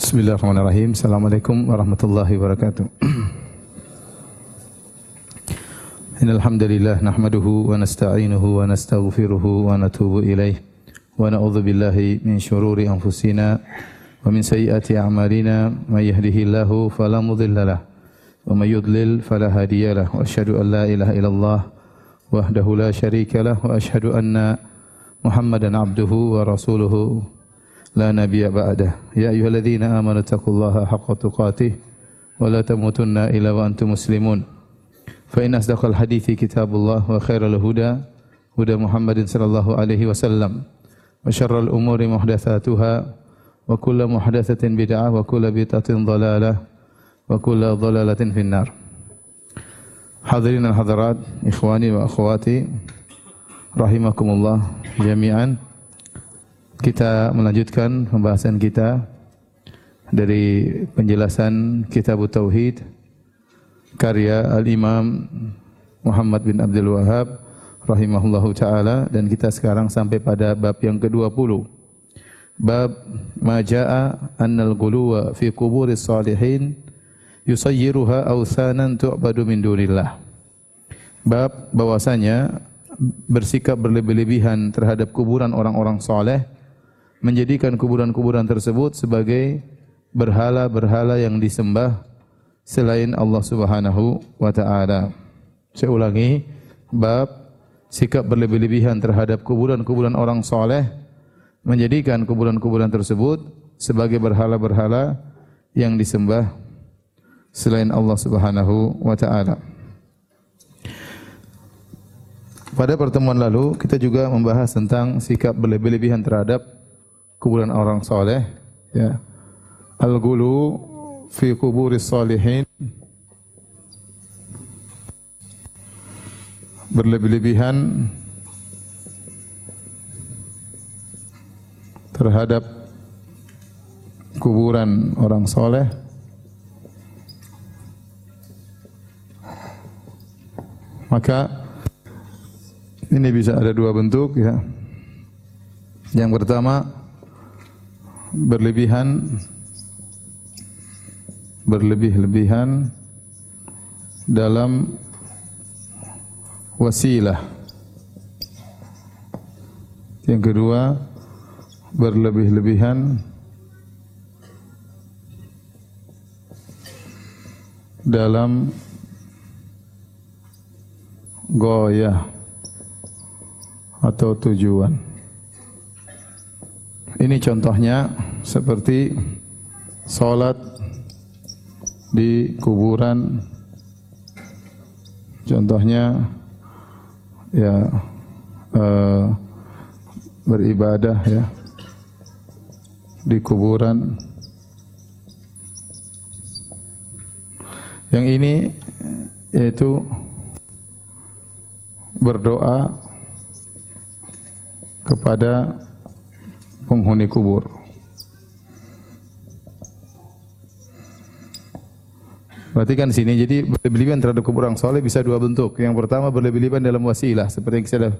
Bismillahirrahmanirrahim. Assalamualaikum warahmatullahi wabarakatuh. Innal hamdalillah nahmaduhu wa nasta'inuhu wa nastaghfiruhu wa natubu ilaih wa na'udzu billahi min shururi anfusina wa min sayyiati a'malina may yahdihillahu fala mudilla lahu wa may yudlil fala hadiya lahu wa asyhadu an la ilaha illallah wahdahu la syarika lahu wa asyhadu anna Muhammadan abduhu wa rasuluhu لا نبي بعده. يا أيها الذين آمنوا اتقوا الله حق تقاته ولا تموتن إلا وأنتم مسلمون. فإن أصدق الحديث كتاب الله وخير الهدى هدى محمد صلى الله عليه وسلم. وشر الأمور محدثاتها وكل محدثة بدعة وكل بدعة ضلالة وكل ضلالة في النار. حاضرين الحضرات إخواني وأخواتي رحمكم الله جميعا. Kita melanjutkan pembahasan kita dari penjelasan Kitab Tauhid karya Al-Imam Muhammad bin Abdul Wahab rahimahullahu taala dan kita sekarang sampai pada bab yang ke-20. Bab majaa annal ghuluwa fi quburis salihin yusayyiruha awsanan tu'badu min dunillah. Bab bahwasanya bersikap berlebih-lebihan terhadap kuburan orang-orang soleh menjadikan kuburan-kuburan tersebut sebagai berhala-berhala yang disembah selain Allah Subhanahu wa taala. Saya ulangi, bab sikap berlebih-lebihan terhadap kuburan-kuburan orang soleh menjadikan kuburan-kuburan tersebut sebagai berhala-berhala yang disembah selain Allah Subhanahu wa taala. Pada pertemuan lalu kita juga membahas tentang sikap berlebih-lebihan terhadap kuburan orang soleh ya. Al-gulu fi kuburis salihin. Berlebih-lebihan terhadap kuburan orang soleh. Maka ini bisa ada dua bentuk ya. Yang pertama berlebihan berlebih-lebihan dalam wasilah. Yang kedua, berlebih-lebihan dalam goyah atau tujuan. Ini contohnya seperti salat di kuburan. Contohnya ya uh, beribadah ya di kuburan. Yang ini yaitu berdoa kepada penghuni kubur. Perhatikan sini, jadi berlebihan terhadap kubur yang soleh bisa dua bentuk. Yang pertama berlebihan dalam wasilah, seperti yang sudah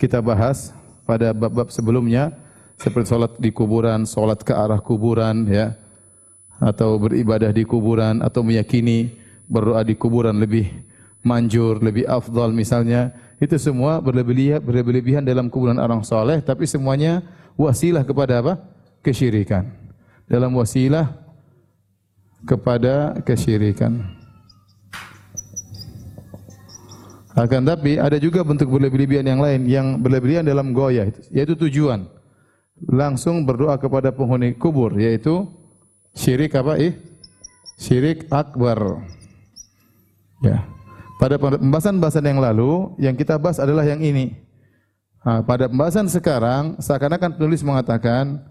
kita bahas pada bab-bab sebelumnya, seperti sholat di kuburan, sholat ke arah kuburan, ya, atau beribadah di kuburan, atau meyakini berdoa di kuburan lebih manjur, lebih afdal misalnya. Itu semua berlebihan, berlebihan dalam kuburan orang soleh, tapi semuanya wasilah kepada apa? Kesyirikan. Dalam wasilah kepada kesyirikan. Akan tapi ada juga bentuk berlebihan yang lain yang berlebihan dalam goyah yaitu tujuan. Langsung berdoa kepada penghuni kubur yaitu syirik apa ih? Syirik akbar. Ya. Pada pembahasan-pembahasan yang lalu yang kita bahas adalah yang ini. Nah, pada pembahasan sekarang seakan-akan penulis mengatakan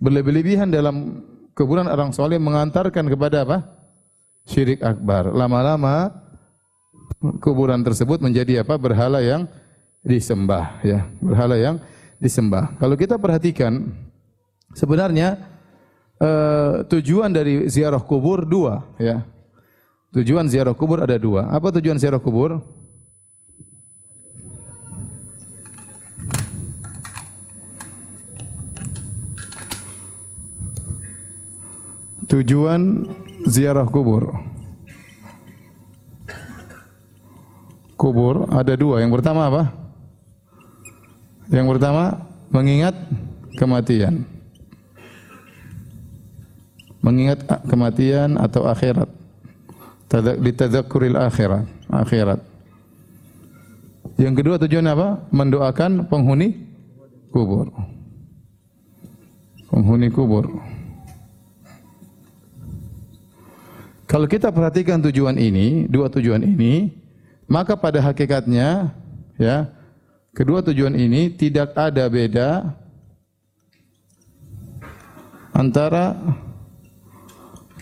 berlebih-lebihan dalam kuburan orang soleh mengantarkan kepada apa? Syirik akbar. Lama-lama kuburan tersebut menjadi apa? Berhala yang disembah, ya. Berhala yang disembah. Kalau kita perhatikan, sebenarnya uh, tujuan dari ziarah kubur dua, ya. Tujuan ziarah kubur ada dua. Apa tujuan ziarah kubur? Tujuan ziarah kubur. Kubur ada dua. Yang pertama apa? Yang pertama mengingat kematian. Mengingat kematian atau akhirat. Ditadzakuril akhirat. Akhirat. Yang kedua tujuan apa? Mendoakan penghuni kubur. Penghuni kubur. Kalau kita perhatikan tujuan ini, dua tujuan ini, maka pada hakikatnya ya, kedua tujuan ini tidak ada beda antara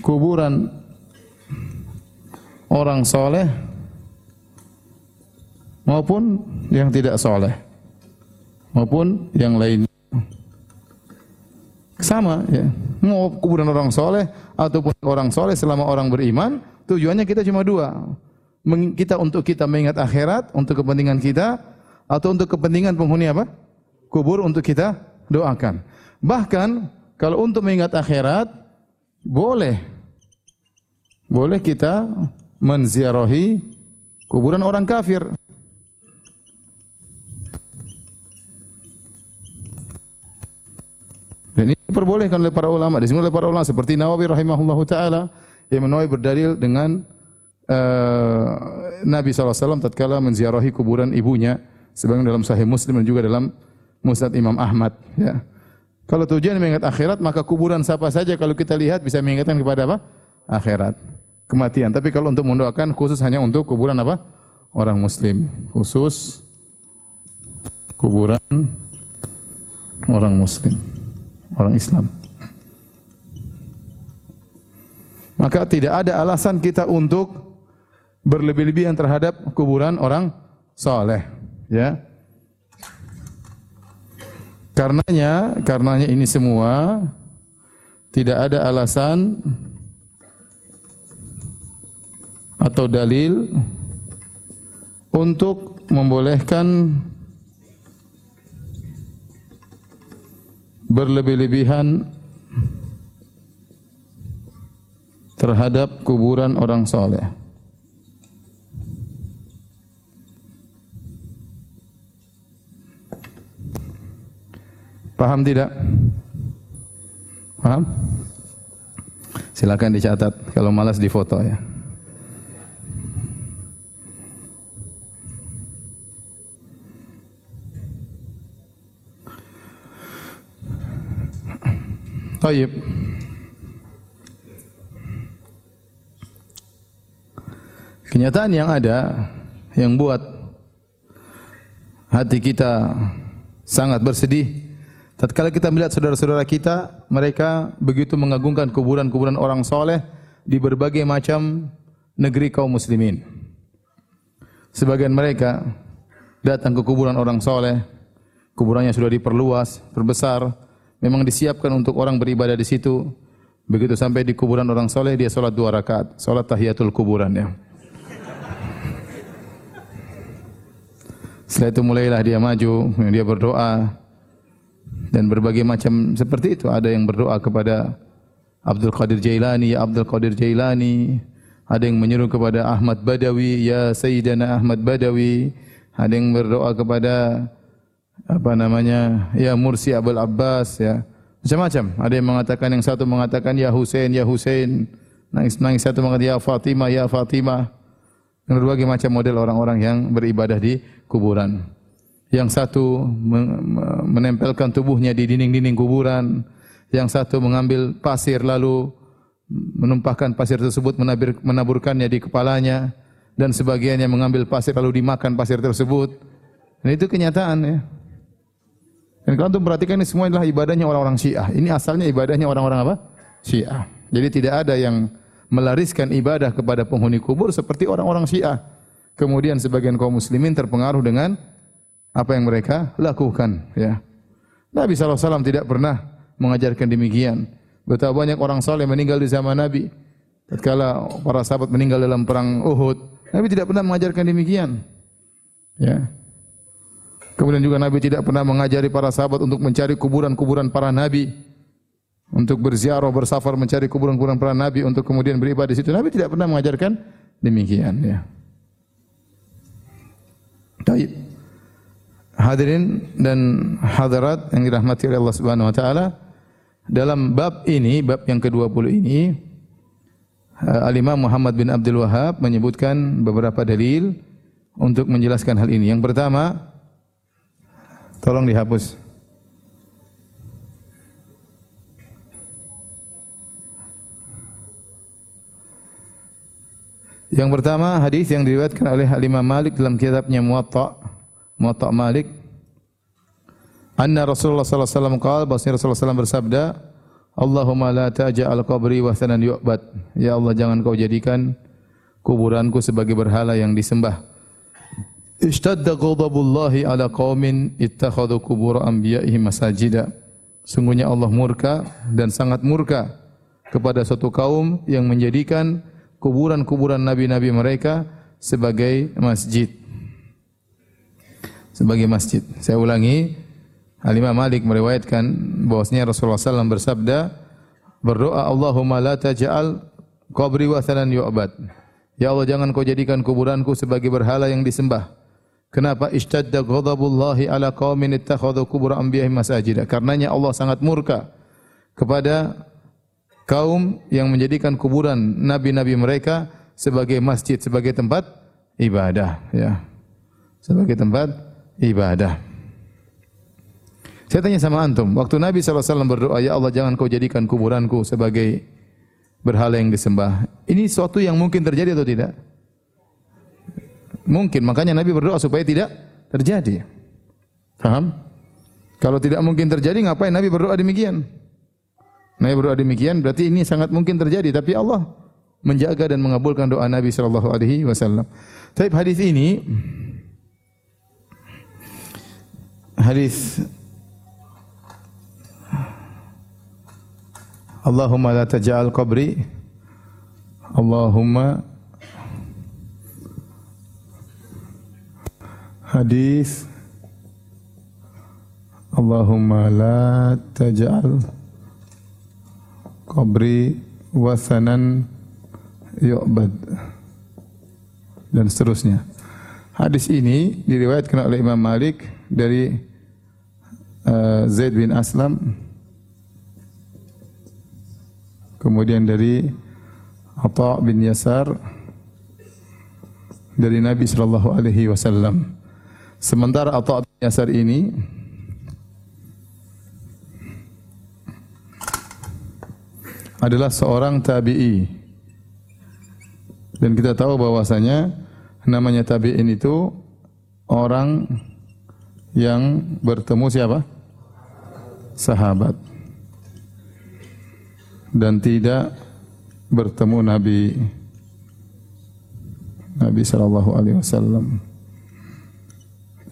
kuburan orang soleh maupun yang tidak soleh maupun yang lain sama ya mau kuburan orang soleh ataupun orang soleh selama orang beriman, tujuannya kita cuma dua. Kita untuk kita mengingat akhirat, untuk kepentingan kita, atau untuk kepentingan penghuni apa? Kubur untuk kita doakan. Bahkan kalau untuk mengingat akhirat, boleh. Boleh kita menziarahi kuburan orang kafir. Dan ini diperbolehkan oleh para ulama. Di sini oleh para ulama seperti Nawawi rahimahullahu taala yang Nawawi berdalil dengan uh, Nabi SAW tatkala menziarahi kuburan ibunya sebagian dalam Sahih Muslim dan juga dalam Musnad Imam Ahmad ya. Kalau tujuan mengingat akhirat maka kuburan siapa saja kalau kita lihat bisa mengingatkan kepada apa? Akhirat, kematian. Tapi kalau untuk mendoakan khusus hanya untuk kuburan apa? Orang muslim, khusus kuburan orang muslim orang Islam. Maka tidak ada alasan kita untuk berlebih-lebihan terhadap kuburan orang soleh, ya. Karenanya, karenanya ini semua tidak ada alasan atau dalil untuk membolehkan berlebih-lebihan terhadap kuburan orang soleh. Paham tidak? Paham? Silakan dicatat. Kalau malas difoto ya. Taib. Kenyataan yang ada yang buat hati kita sangat bersedih tatkala kita melihat saudara-saudara kita mereka begitu mengagungkan kuburan-kuburan orang soleh di berbagai macam negeri kaum muslimin. Sebagian mereka datang ke kuburan orang soleh, kuburannya sudah diperluas, perbesar, memang disiapkan untuk orang beribadah di situ. Begitu sampai di kuburan orang soleh dia sholat dua rakaat, sholat tahiyatul kuburan ya. Setelah itu mulailah dia maju, dia berdoa dan berbagai macam seperti itu. Ada yang berdoa kepada Abdul Qadir Jailani, ya Abdul Qadir Jailani. Ada yang menyeru kepada Ahmad Badawi, ya Sayyidina Ahmad Badawi. Ada yang berdoa kepada apa namanya? Ya Mursi Abul Abbas ya. Macam-macam. Ada yang mengatakan yang satu mengatakan ya Husain ya nangis nangis satu mengatakan ya Fatimah ya Fatimah. Dan berbagai macam model orang-orang yang beribadah di kuburan. Yang satu menempelkan tubuhnya di dinding-dinding kuburan. Yang satu mengambil pasir lalu menumpahkan pasir tersebut menaburkannya di kepalanya. Dan sebagiannya mengambil pasir lalu dimakan pasir tersebut. Dan itu kenyataan ya dan kalau untuk perhatikan ini semua adalah ibadahnya orang-orang Syiah. Ini asalnya ibadahnya orang-orang apa? Syiah. Jadi tidak ada yang melariskan ibadah kepada penghuni kubur seperti orang-orang Syiah. Kemudian sebagian kaum muslimin terpengaruh dengan apa yang mereka lakukan, ya. Nabi SAW tidak pernah mengajarkan demikian. Betapa banyak orang saleh meninggal di zaman Nabi. Tatkala para sahabat meninggal dalam perang Uhud, Nabi tidak pernah mengajarkan demikian. Ya. Kemudian juga Nabi tidak pernah mengajari para sahabat untuk mencari kuburan-kuburan para nabi. untuk berziarah, bersafar mencari kuburan-kuburan para nabi untuk kemudian beribadah di situ. Nabi tidak pernah mengajarkan demikian ya. Baik. Hadirin dan hadirat yang dirahmati oleh Allah Subhanahu wa taala, dalam bab ini, bab yang ke-20 ini, eh, Al-Imam Muhammad bin Abdul Wahab menyebutkan beberapa dalil untuk menjelaskan hal ini. Yang pertama, tolong dihapus. Yang pertama hadis yang diriwayatkan oleh Imam Malik dalam kitabnya Muwatta, Muwatta Malik. Anna Rasulullah sallallahu alaihi wasallam qaal, bahwasanya Rasulullah sallallahu bersabda, Allahumma la taj'al qabri wasanan yu'bad. Ya Allah jangan kau jadikan kuburanku sebagai berhala yang disembah. Ishtadda ghadabullahi ala qaumin ittakhadhu qubur anbiya'ihim masajida. Sungguhnya Allah murka dan sangat murka kepada suatu kaum yang menjadikan kuburan-kuburan nabi-nabi mereka sebagai masjid. Sebagai masjid. Saya ulangi, Al-Imam Malik meriwayatkan bahwasanya Rasulullah SAW bersabda, berdoa Allahumma la taj'al qabri wathanan yu'bad. Ya Allah jangan kau jadikan kuburanku sebagai berhala yang disembah. Kenapa ishtadda ghadabullahi ala qaumin ittakhadhu kubur anbiya'ihim masajid? Karenanya Allah sangat murka kepada kaum yang menjadikan kuburan nabi-nabi mereka sebagai masjid, sebagai tempat ibadah, ya. Sebagai tempat ibadah. Saya tanya sama antum, waktu Nabi SAW berdoa, Ya Allah jangan kau jadikan kuburanku sebagai berhala yang disembah. Ini suatu yang mungkin terjadi atau tidak? Mungkin, makanya Nabi berdoa supaya tidak terjadi. Paham? Kalau tidak mungkin terjadi, ngapain Nabi berdoa demikian? Nabi berdoa demikian berarti ini sangat mungkin terjadi tapi Allah menjaga dan mengabulkan doa Nabi sallallahu alaihi wasallam. Tapi hadis ini hadis Allahumma la taj'al qabri Allahumma hadis Allahumma la taj'al qabri wasanan yu'bad dan seterusnya. Hadis ini diriwayatkan oleh Imam Malik dari uh, Zaid bin Aslam kemudian dari Atha bin Yasar dari Nabi sallallahu alaihi wasallam. Sementara Atha bin Yasar ini adalah seorang tabi'i. Dan kita tahu bahwasanya namanya tabi'in itu orang yang bertemu siapa? Sahabat. Dan tidak bertemu Nabi Nabi sallallahu alaihi wasallam.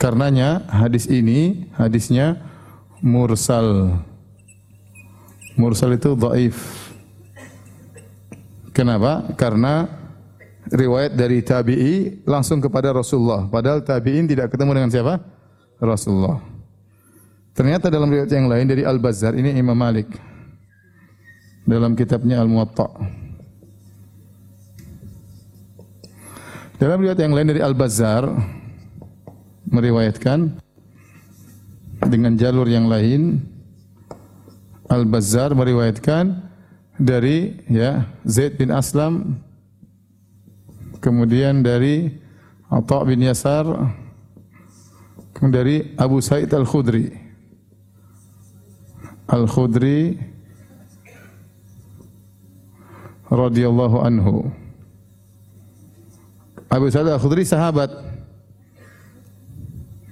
Karenanya hadis ini hadisnya mursal. Mursal itu dhaif. Kenapa? Karena riwayat dari tabi'i langsung kepada Rasulullah. Padahal tabi'in tidak ketemu dengan siapa? Rasulullah. Ternyata dalam riwayat yang lain dari Al-Bazzar, ini Imam Malik. Dalam kitabnya Al-Muwatta. Dalam riwayat yang lain dari Al-Bazzar, meriwayatkan dengan jalur yang lain, Al-Bazzar meriwayatkan dari ya Zaid bin Aslam kemudian dari Atha bin Yasar kemudian dari Abu Sa'id Al-Khudri. Al-Khudri radhiyallahu anhu. Abu Sa'id Al-Khudri sahabat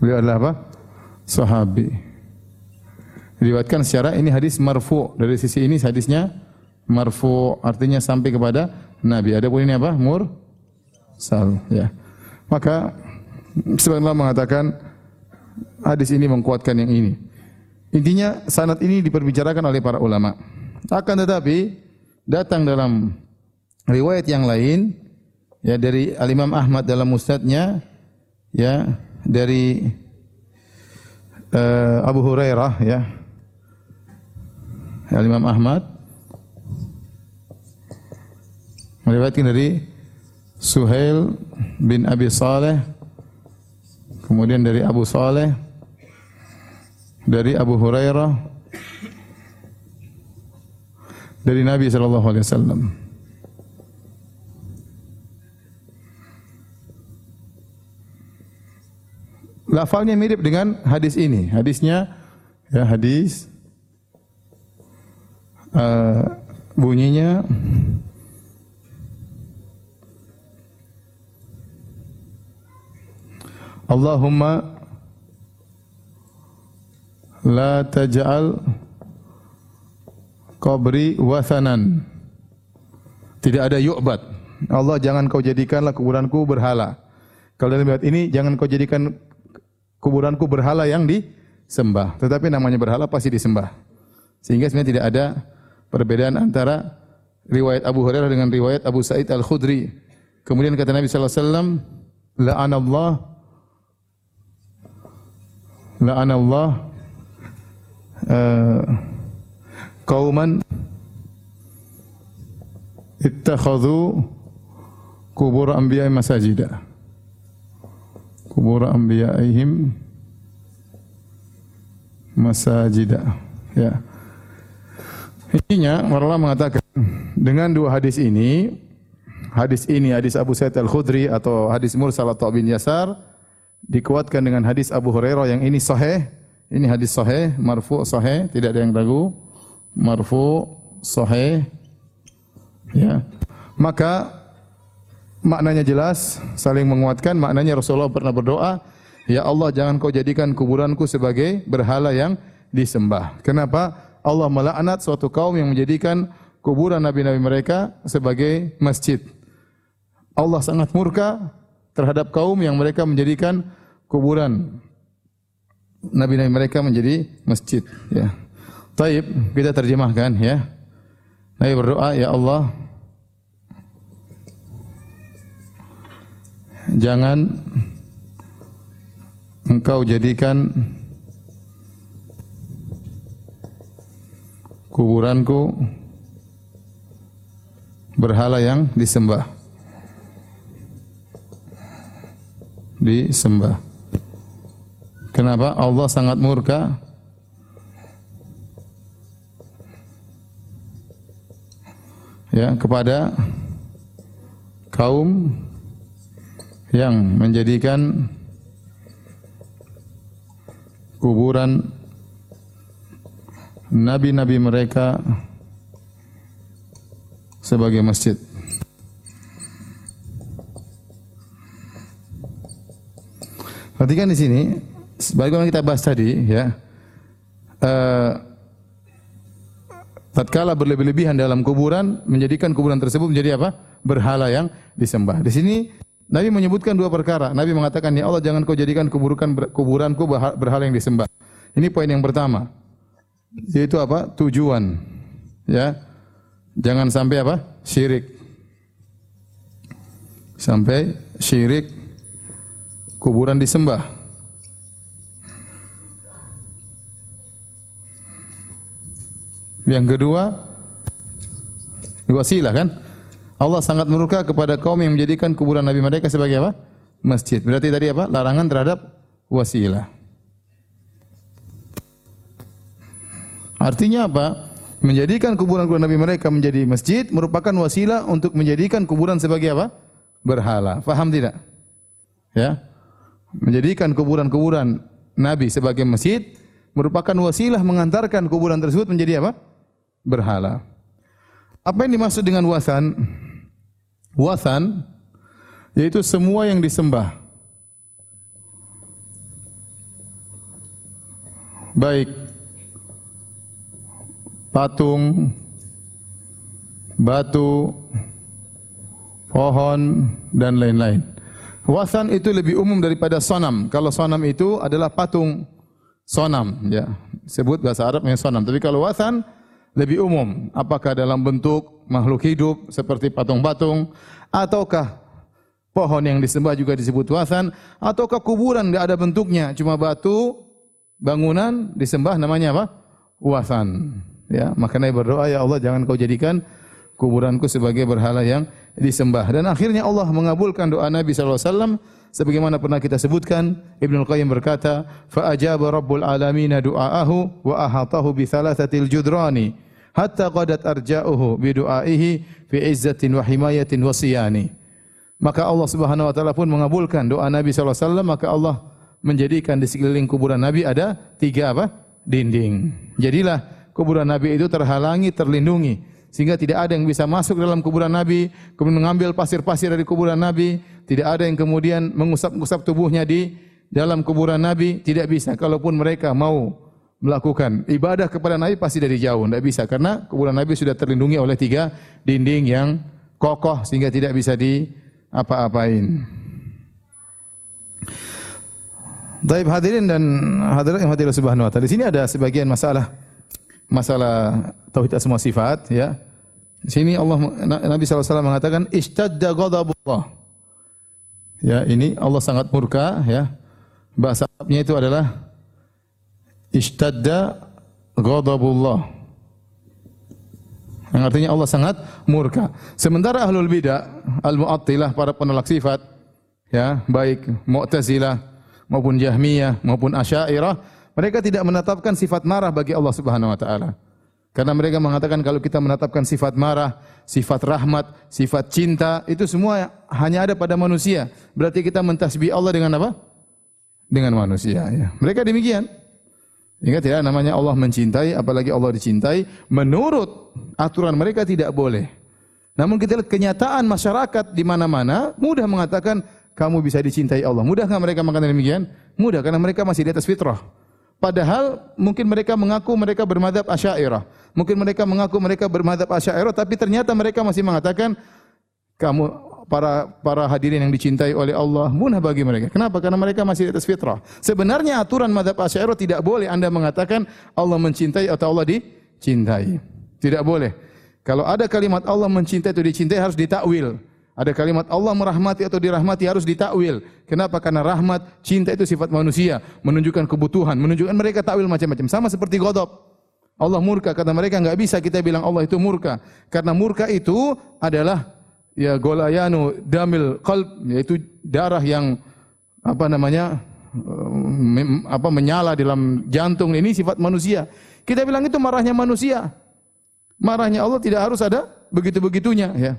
beliau adalah apa? sahabi diriwayatkan secara ini hadis marfu dari sisi ini hadisnya marfu artinya sampai kepada Nabi. Adapun ini apa? Mur sal ya. Maka sebenarnya mengatakan hadis ini mengkuatkan yang ini. Intinya sanad ini diperbicarakan oleh para ulama. Akan tetapi datang dalam riwayat yang lain ya dari Al Imam Ahmad dalam musnadnya ya dari uh, Abu Hurairah ya. Al Imam Ahmad. Meriwayatkan dari Suhail bin Abi Saleh. Kemudian dari Abu Saleh. Dari Abu Hurairah. Dari Nabi sallallahu alaihi wasallam Lafalnya mirip dengan hadis ini. Hadisnya ya hadis uh, bunyinya Allahumma la taj'al qabri wathanan. Tidak ada yu'bad. Allah jangan kau jadikanlah kuburanku berhala. Kalau dalam ayat ini jangan kau jadikan kuburanku berhala yang disembah. Tetapi namanya berhala pasti disembah. Sehingga sebenarnya tidak ada perbedaan antara riwayat Abu Hurairah dengan riwayat Abu Sa'id Al-Khudri. Kemudian kata Nabi sallallahu alaihi wasallam, la'anallah la'anallah uh, qauman ittakhadhu kubur anbiya masajida kubur anbiya'ihim masajida ya Intinya Allah mengatakan dengan dua hadis ini hadis ini hadis Abu Sa'id Al-Khudri atau hadis mursal atau bin Yasar dikuatkan dengan hadis Abu Hurairah yang ini sahih. Ini hadis sahih, marfu sahih, tidak ada yang ragu. Marfu sahih. Ya. Maka maknanya jelas, saling menguatkan. Maknanya Rasulullah pernah berdoa, "Ya Allah, jangan kau jadikan kuburanku sebagai berhala yang disembah." Kenapa? Allah melaknat suatu kaum yang menjadikan kuburan nabi-nabi mereka sebagai masjid. Allah sangat murka terhadap kaum yang mereka menjadikan kuburan nabi-nabi mereka menjadi masjid ya. Taib kita terjemahkan ya. Nabi berdoa ya Allah jangan engkau jadikan kuburanku berhala yang disembah. disembah. Kenapa? Allah sangat murka ya kepada kaum yang menjadikan kuburan nabi-nabi mereka sebagai masjid. Perhatikan di sini, sebagaimana kita bahas tadi, ya. Uh, tatkala berlebih-lebihan dalam kuburan menjadikan kuburan tersebut menjadi apa? berhala yang disembah. Di sini Nabi menyebutkan dua perkara. Nabi mengatakan, "Ya Allah, jangan kau jadikan kuburan kuburanku berhala yang disembah." Ini poin yang pertama. Yaitu apa? Tujuan. Ya. Jangan sampai apa? Syirik. Sampai syirik kuburan disembah. Yang kedua, wasilah kan? Allah sangat murka kepada kaum yang menjadikan kuburan Nabi mereka sebagai apa? Masjid. Berarti tadi apa? Larangan terhadap wasilah. Artinya apa? Menjadikan kuburan-kuburan Nabi mereka menjadi masjid merupakan wasilah untuk menjadikan kuburan sebagai apa? Berhala. Faham tidak? Ya menjadikan kuburan-kuburan Nabi sebagai masjid merupakan wasilah mengantarkan kuburan tersebut menjadi apa? Berhala. Apa yang dimaksud dengan wasan? Wasan yaitu semua yang disembah. Baik patung, batu, pohon dan lain-lain. Wasan itu lebih umum daripada sonam. Kalau sonam itu adalah patung sonam, ya. Sebut bahasa Arab yang sonam. Tapi kalau wasan lebih umum. Apakah dalam bentuk makhluk hidup seperti patung-patung ataukah pohon yang disembah juga disebut wasan ataukah kuburan tidak ada bentuknya cuma batu bangunan disembah namanya apa? Wasan. Ya, maka Nabi berdoa, ya Allah jangan kau jadikan kuburanku sebagai berhala yang disembah. Dan akhirnya Allah mengabulkan doa Nabi SAW sebagaimana pernah kita sebutkan. Ibnu Qayyim berkata fa ajaba rabbul alamin du'aahu wa ahatahu bi thalathatil judrani hatta qadat arja'uhu bi du'aihi fi izzatin wa himayatin wa siyani. Maka Allah Subhanahu wa taala pun mengabulkan doa Nabi sallallahu alaihi wasallam maka Allah menjadikan di sekeliling kuburan Nabi ada tiga apa? Dinding. Jadilah kuburan Nabi itu terhalangi terlindungi sehingga tidak ada yang bisa masuk dalam kuburan Nabi, kemudian mengambil pasir-pasir dari kuburan Nabi, tidak ada yang kemudian mengusap-usap tubuhnya di dalam kuburan Nabi, tidak bisa. Kalaupun mereka mau melakukan ibadah kepada Nabi pasti dari jauh, tidak bisa karena kuburan Nabi sudah terlindungi oleh tiga dinding yang kokoh sehingga tidak bisa di apa-apain. Taib hadirin dan hadirat yang hadirin subhanahu wa ta'ala. Di sini ada sebagian masalah masalah tauhid asma sifat ya. Di sini Allah Nabi SAW mengatakan istadda ghadabullah. Ya, ini Allah sangat murka ya. Bahasa Arabnya itu adalah istadda ghadabullah. Yang artinya Allah sangat murka. Sementara ahlul bidah, al-mu'attilah para penolak sifat ya, baik Mu'tazilah maupun Jahmiyah maupun Asy'ariyah mereka tidak menetapkan sifat marah bagi Allah Subhanahu wa taala. Karena mereka mengatakan kalau kita menetapkan sifat marah, sifat rahmat, sifat cinta, itu semua hanya ada pada manusia. Berarti kita mentasbih Allah dengan apa? Dengan manusia. Ya. Mereka demikian. Ingat ya, namanya Allah mencintai, apalagi Allah dicintai. Menurut aturan mereka tidak boleh. Namun kita lihat kenyataan masyarakat di mana-mana mudah mengatakan kamu bisa dicintai Allah. Mudah nggak mereka mengatakan demikian? Mudah karena mereka masih di atas fitrah. Padahal mungkin mereka mengaku mereka bermadhab asyairah. Mungkin mereka mengaku mereka bermadhab asyairah, tapi ternyata mereka masih mengatakan kamu para para hadirin yang dicintai oleh Allah munah bagi mereka. Kenapa? Karena mereka masih di atas fitrah. Sebenarnya aturan madhab asyairah tidak boleh anda mengatakan Allah mencintai atau Allah dicintai. Tidak boleh. Kalau ada kalimat Allah mencintai atau dicintai harus ditakwil. Ada kalimat Allah merahmati atau dirahmati harus ditakwil. Kenapa? Karena rahmat, cinta itu sifat manusia, menunjukkan kebutuhan, menunjukkan mereka takwil macam-macam. Sama seperti ghadab. Allah murka kata mereka enggak bisa kita bilang Allah itu murka. Karena murka itu adalah ya golayanu damil qalb yaitu darah yang apa namanya mem, apa menyala dalam jantung ini sifat manusia. Kita bilang itu marahnya manusia. Marahnya Allah tidak harus ada begitu-begitunya ya.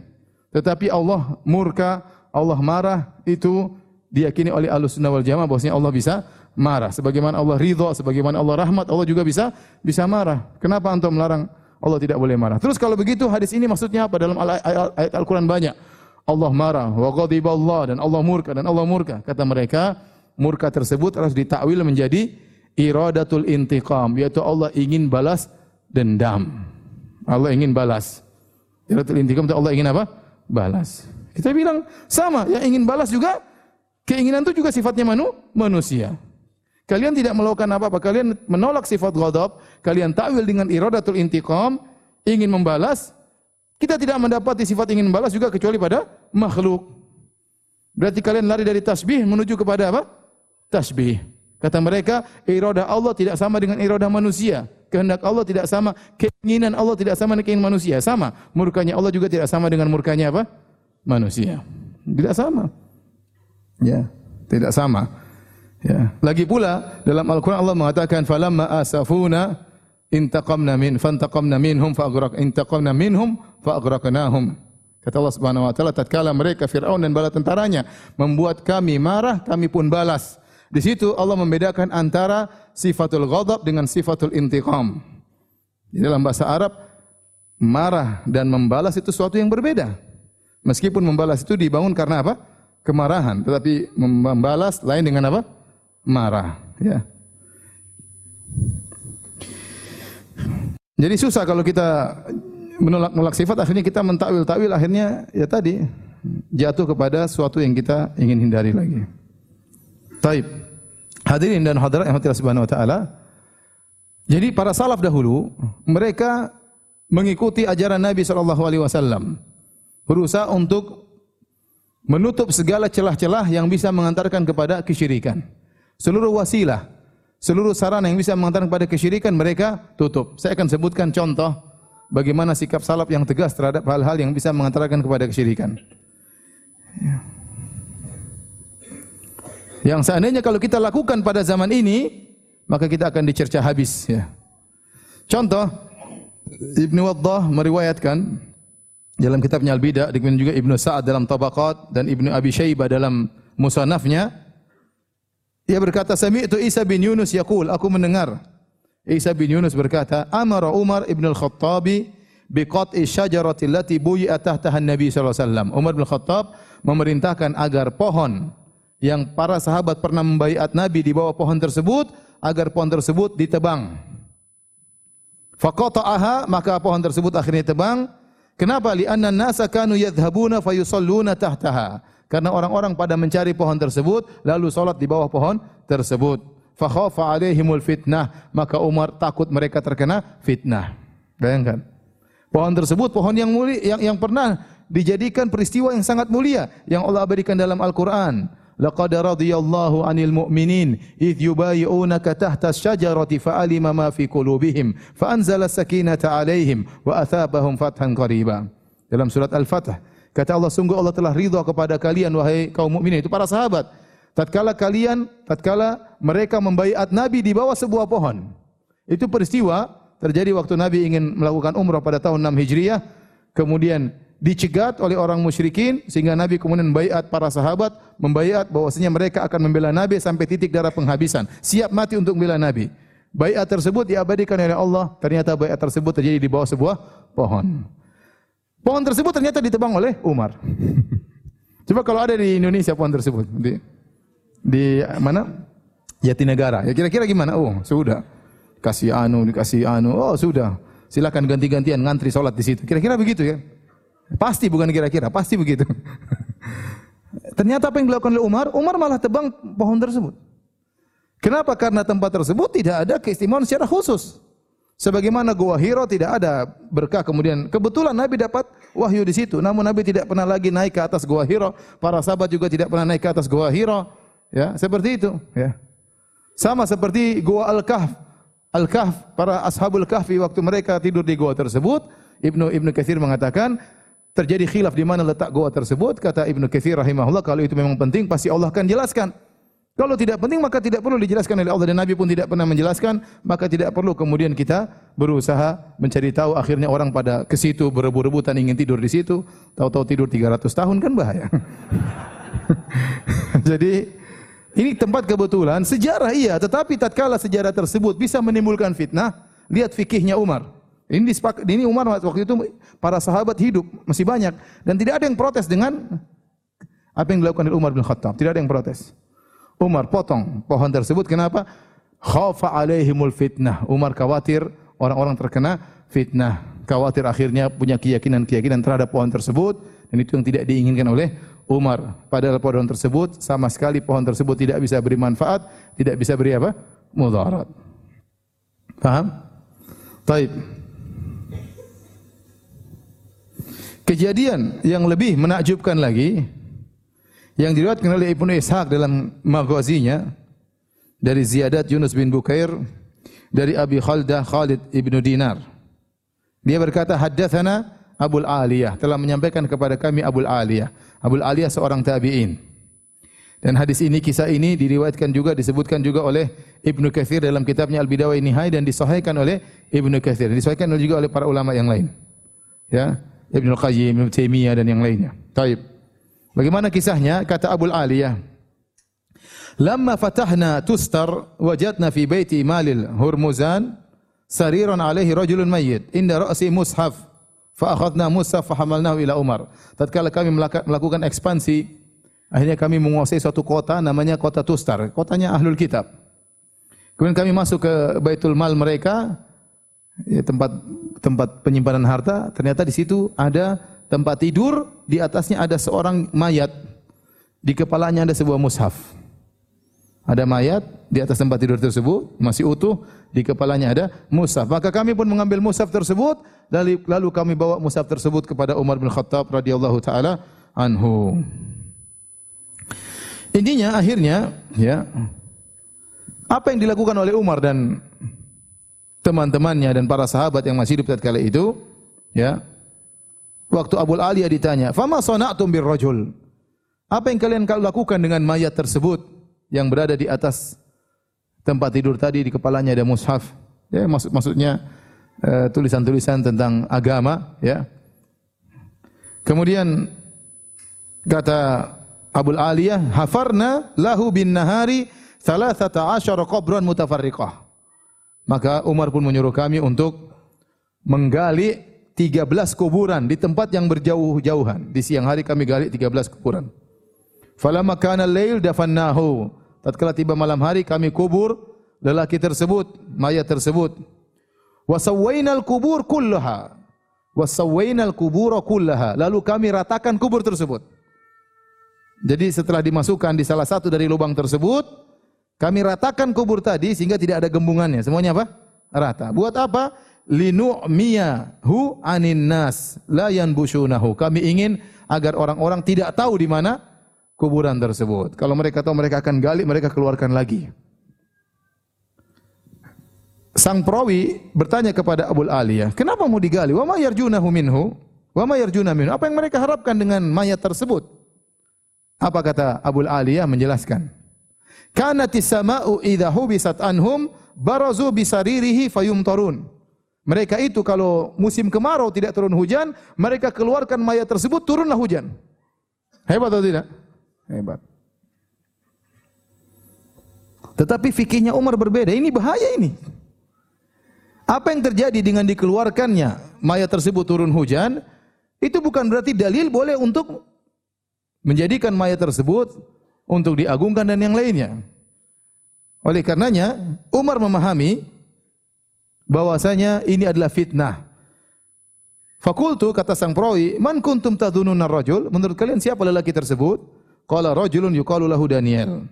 Tetapi Allah murka, Allah marah itu diyakini oleh Ahlussunnah wal Jamaah bahwasanya Allah bisa marah. Sebagaimana Allah ridha, sebagaimana Allah rahmat, Allah juga bisa bisa marah. Kenapa antum melarang Allah tidak boleh marah? Terus kalau begitu hadis ini maksudnya apa dalam ayat Al-Qur'an banyak. Allah marah, wa ghadiballah dan Allah murka dan Allah murka. Kata mereka, murka tersebut harus ditakwil menjadi iradatul intiqam, yaitu Allah ingin balas dendam. Allah ingin balas. Iradatul intiqam itu Allah ingin apa? Balas. Kita bilang sama, yang ingin balas juga keinginan itu juga sifatnya manu, manusia. Kalian tidak melakukan apa-apa, kalian menolak sifat ghadab, kalian takwil dengan iradatul intiqam, ingin membalas, kita tidak mendapati sifat ingin membalas juga kecuali pada makhluk. Berarti kalian lari dari tasbih menuju kepada apa? Tasbih. Kata mereka, iradah Allah tidak sama dengan iradah manusia. Kehendak Allah tidak sama, keinginan Allah tidak sama dengan keinginan manusia. Sama. Murkanya Allah juga tidak sama dengan murkanya apa? Manusia. Tidak sama. Ya, tidak sama. Ya. Lagi pula dalam Al-Qur'an Allah mengatakan falamma asafuna intaqamna min fantaqamna minhum fa'aghraq intaqamna minhum fa'aghraqnahum. Kata Allah Subhanahu wa taala tatkala mereka Firaun dan bala tentaranya membuat kami marah, kami pun balas. Di situ Allah membedakan antara sifatul ghadab dengan sifatul intiqam. Di dalam bahasa Arab, marah dan membalas itu sesuatu yang berbeda. Meskipun membalas itu dibangun karena apa? Kemarahan. Tetapi membalas lain dengan apa? Marah. Ya. Jadi susah kalau kita menolak-nolak sifat, akhirnya kita mentakwil-takwil, akhirnya ya tadi jatuh kepada sesuatu yang kita ingin hindari lagi. Taib. Hadirin dan hadirat yang Allah Subhanahu wa taala. Jadi para salaf dahulu mereka mengikuti ajaran Nabi wasallam. Berusaha untuk menutup segala celah-celah yang bisa mengantarkan kepada kesyirikan. Seluruh wasilah, seluruh sarana yang bisa mengantarkan kepada kesyirikan mereka tutup. Saya akan sebutkan contoh bagaimana sikap salaf yang tegas terhadap hal-hal yang bisa mengantarkan kepada kesyirikan. Ya. Yang seandainya kalau kita lakukan pada zaman ini, maka kita akan dicerca habis. Ya. Contoh, Ibnu Waddah meriwayatkan dalam kitabnya Al-Bidah, demikian juga Ibnu Sa'ad dalam Tabaqat dan Ibnu Abi Syaibah dalam Musannafnya, ia berkata, Sami'tu Isa bin Yunus yaqul, aku mendengar Isa bin Yunus berkata, Amara Umar ibn al-Khattabi biqat'i syajarati allati buyi'at tahtaha Nabi sallallahu alaihi wasallam. Umar bin Khattab memerintahkan agar pohon yang para sahabat pernah membaiat Nabi di bawah pohon tersebut agar pohon tersebut ditebang. Faqata'aha maka pohon tersebut akhirnya tebang. Kenapa? Li'anna nasa kanu yadhhabuna fayusalluna tahtaha. Karena orang-orang pada mencari pohon tersebut lalu salat di bawah pohon tersebut. Fa khafa alaihimul fitnah, maka Umar takut mereka terkena fitnah. Bayangkan. Pohon tersebut pohon yang mulia yang yang pernah dijadikan peristiwa yang sangat mulia yang Allah abadikan dalam Al-Qur'an. Laqad radiyallahu 'anil mu'minin idh yubayyi'unaka tahta asy-syajarati fa'alima ma fi qulubihim fa anzala sakinata 'alaihim wa athabahum. Dalam surat Al-Fath kata Allah sungguh Allah telah ridha kepada kalian wahai kaum mukminin itu para sahabat. Tatkala kalian tatkala mereka membaiat Nabi di bawah sebuah pohon. Itu peristiwa terjadi waktu Nabi ingin melakukan umrah pada tahun 6 Hijriah kemudian dicegat oleh orang musyrikin sehingga Nabi kemudian membaiat para sahabat, membaiat bahwasanya mereka akan membela Nabi sampai titik darah penghabisan, siap mati untuk membela Nabi. Baiat tersebut diabadikan oleh Allah, ternyata baiat tersebut terjadi di bawah sebuah pohon. Pohon tersebut ternyata ditebang oleh Umar. Coba kalau ada di Indonesia pohon tersebut di di mana? Jatinegara. Ya kira-kira gimana? Oh, sudah. Kasih anu, dikasih anu. Oh, sudah. Silakan ganti-gantian ngantri salat di situ. Kira-kira begitu ya. Pasti bukan kira-kira, pasti begitu. Ternyata apa yang dilakukan oleh Umar? Umar malah tebang pohon tersebut. Kenapa? Karena tempat tersebut tidak ada keistimewaan secara khusus. Sebagaimana Gua Hiro tidak ada berkah kemudian kebetulan Nabi dapat wahyu di situ. Namun Nabi tidak pernah lagi naik ke atas Gua Hiro. Para sahabat juga tidak pernah naik ke atas Gua Hiro. Ya, seperti itu. Ya. Sama seperti Gua Al-Kahf. Al-Kahf, para ashabul kahfi waktu mereka tidur di gua tersebut, Ibnu Ibnu Katsir mengatakan terjadi khilaf di mana letak goa tersebut, kata Ibnu Katsir rahimahullah, kalau itu memang penting pasti Allah akan jelaskan. Kalau tidak penting maka tidak perlu dijelaskan oleh Allah dan Nabi pun tidak pernah menjelaskan, maka tidak perlu kemudian kita berusaha mencari tahu akhirnya orang pada ke situ berebut-rebutan ingin tidur di situ, tahu-tahu tidur 300 tahun kan bahaya. Jadi ini tempat kebetulan sejarah iya, tetapi tatkala sejarah tersebut bisa menimbulkan fitnah, lihat fikihnya Umar. Ini ini Umar waktu itu para sahabat hidup masih banyak dan tidak ada yang protes dengan apa yang dilakukan oleh Umar bin Khattab. Tidak ada yang protes. Umar potong pohon tersebut kenapa? Khafa alaihimul fitnah. Umar khawatir orang-orang terkena fitnah. Khawatir akhirnya punya keyakinan-keyakinan terhadap pohon tersebut dan itu yang tidak diinginkan oleh Umar. Padahal pohon tersebut sama sekali pohon tersebut tidak bisa beri manfaat, tidak bisa beri apa? Mudarat. Paham? Taib. Kejadian yang lebih menakjubkan lagi yang diriwayatkan oleh Ibnu Ishaq dalam Maghazinya dari Ziyadat Yunus bin Bukair dari Abi Khaldah Khalid ibnu Dinar. Dia berkata, haddatsana Abul Aliyah telah menyampaikan kepada kami Abul Aliyah. Abul Aliyah seorang tabi'in. Dan hadis ini, kisah ini diriwayatkan juga, disebutkan juga oleh Ibnu Katsir dalam kitabnya Al-Bidawah Nihai dan disahihkan oleh Ibnu Katsir. Disahihkan juga oleh para ulama yang lain. Ya. Ibnu Qayyim, Ibnu Taimiyah dan yang lainnya. Taib. Bagaimana kisahnya? Kata Abu Aliyah. Lamma fatahna tustar wajadna fi baiti Malil Hurmuzan sariran alaihi rajulun mayyit inda ra'si mushaf fa akhadna mushaf fa hamalnahu ila Umar. Tatkala kami melakukan ekspansi akhirnya kami menguasai suatu kota namanya kota Tustar, kotanya Ahlul Kitab. Kemudian kami masuk ke Baitul Mal mereka ya, tempat tempat penyimpanan harta, ternyata di situ ada tempat tidur, di atasnya ada seorang mayat. Di kepalanya ada sebuah mushaf. Ada mayat di atas tempat tidur tersebut, masih utuh, di kepalanya ada mushaf. Maka kami pun mengambil mushaf tersebut, lalu, kami bawa mushaf tersebut kepada Umar bin Khattab radhiyallahu taala anhu. Intinya akhirnya ya Apa yang dilakukan oleh Umar dan teman-temannya dan para sahabat yang masih hidup tatkala itu, ya. Waktu Abu Aliyah ditanya, "Fama sana'tum birrajul?" Apa yang kalian lakukan dengan mayat tersebut yang berada di atas tempat tidur tadi di kepalanya ada mushaf? Ya, maksud maksudnya eh, tulisan-tulisan uh, tentang agama, ya. Kemudian kata Abu Aliyah, "Hafarna lahu bin nahari thalathata asyara qabran mutafarriqah." Maka Umar pun menyuruh kami untuk menggali 13 kuburan di tempat yang berjauh-jauhan. Di siang hari kami gali 13 kuburan. Falamma kana al-lail dafannahu. Tatkala tiba malam hari kami kubur lelaki tersebut, mayat tersebut. Wa sawwainal kubur kullaha. Wa sawwainal kubura kullaha. Lalu kami ratakan kubur tersebut. Jadi setelah dimasukkan di salah satu dari lubang tersebut, kami ratakan kubur tadi sehingga tidak ada gembungannya. Semuanya apa? Rata. Buat apa? Linu'miyahu anin nas la yanbushunahu. Kami ingin agar orang-orang tidak tahu di mana kuburan tersebut. Kalau mereka tahu mereka akan gali, mereka keluarkan lagi. Sang perawi bertanya kepada Abu Aliyah, "Kenapa mau digali? Wa ma yarjunahu minhu? Wa ma minhu?" Apa yang mereka harapkan dengan mayat tersebut? Apa kata Abu Aliyah menjelaskan? Kanatis sama'u idza hubisat anhum barazu bisaririhi fayumtarun. Mereka itu kalau musim kemarau tidak turun hujan, mereka keluarkan mayat tersebut turunlah hujan. Hebat atau tidak? Hebat. Tetapi fikihnya Umar berbeda. Ini bahaya ini. Apa yang terjadi dengan dikeluarkannya mayat tersebut turun hujan, itu bukan berarti dalil boleh untuk menjadikan mayat tersebut untuk diagungkan dan yang lainnya. Oleh karenanya Umar memahami bahwasanya ini adalah fitnah. Fakultu kata sang perawi, "Man kuntum tadhununa rajul?" Menurut kalian siapa lelaki tersebut? Qala rajulun yuqalu lahu Daniel.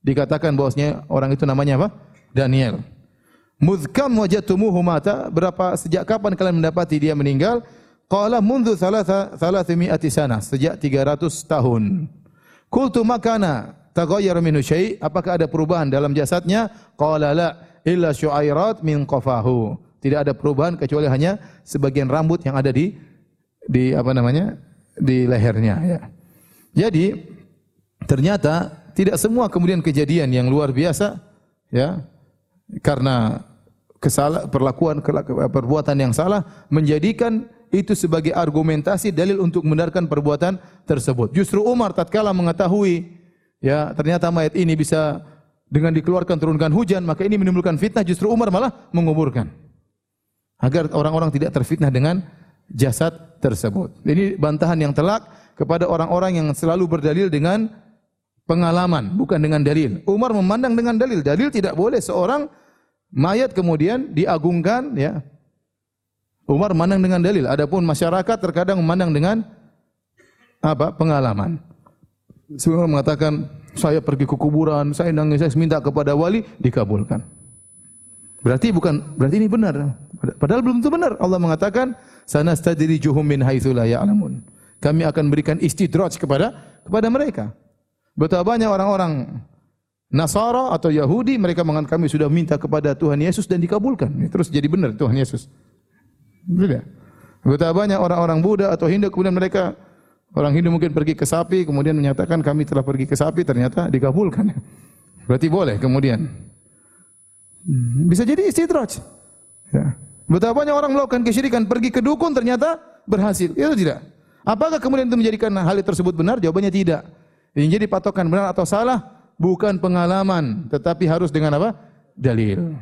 Dikatakan bahwasanya orang itu namanya apa? Daniel. Mudkam wajatumuhu mata? Berapa sejak kapan kalian mendapati dia meninggal? Qala mundu thalatha thalathimi'ati sana, sejak 300 tahun. Qultu makana taghayyar minhu syai' apakah ada perubahan dalam jasadnya? Qala la illa syu'airat min qafahu. Tidak ada perubahan kecuali hanya sebagian rambut yang ada di di apa namanya? di lehernya ya. Jadi ternyata tidak semua kemudian kejadian yang luar biasa ya karena kesalah perlakuan perbuatan yang salah menjadikan itu sebagai argumentasi dalil untuk membenarkan perbuatan tersebut. Justru Umar tatkala mengetahui ya ternyata mayat ini bisa dengan dikeluarkan turunkan hujan, maka ini menimbulkan fitnah, justru Umar malah menguburkan. Agar orang-orang tidak terfitnah dengan jasad tersebut. Ini bantahan yang telak kepada orang-orang yang selalu berdalil dengan pengalaman, bukan dengan dalil. Umar memandang dengan dalil. Dalil tidak boleh seorang mayat kemudian diagungkan ya Umar memandang dengan dalil. Adapun masyarakat terkadang memandang dengan apa? pengalaman. Semua mengatakan saya pergi ke kuburan, saya nangis, saya minta kepada wali, dikabulkan. Berarti bukan berarti ini benar. Padahal belum tentu benar. Allah mengatakan sana stadrijuhum min haitsu la ya'lamun. Kami akan berikan istidraj kepada kepada mereka. Betapa banyak orang-orang Nasara atau Yahudi mereka mengatakan kami sudah minta kepada Tuhan Yesus dan dikabulkan. Terus jadi benar Tuhan Yesus. Tidak. Betapa banyak orang-orang Buddha atau Hindu kemudian mereka orang Hindu mungkin pergi ke sapi kemudian menyatakan kami telah pergi ke sapi ternyata dikabulkan. Berarti boleh kemudian. Bisa jadi istidraj. Ya. Betapa banyak orang melakukan kesyirikan pergi ke dukun ternyata berhasil. Itu tidak. Apakah kemudian itu menjadikan hal tersebut benar? Jawabannya tidak. Yang jadi patokan benar atau salah bukan pengalaman, tetapi harus dengan apa? Dalil.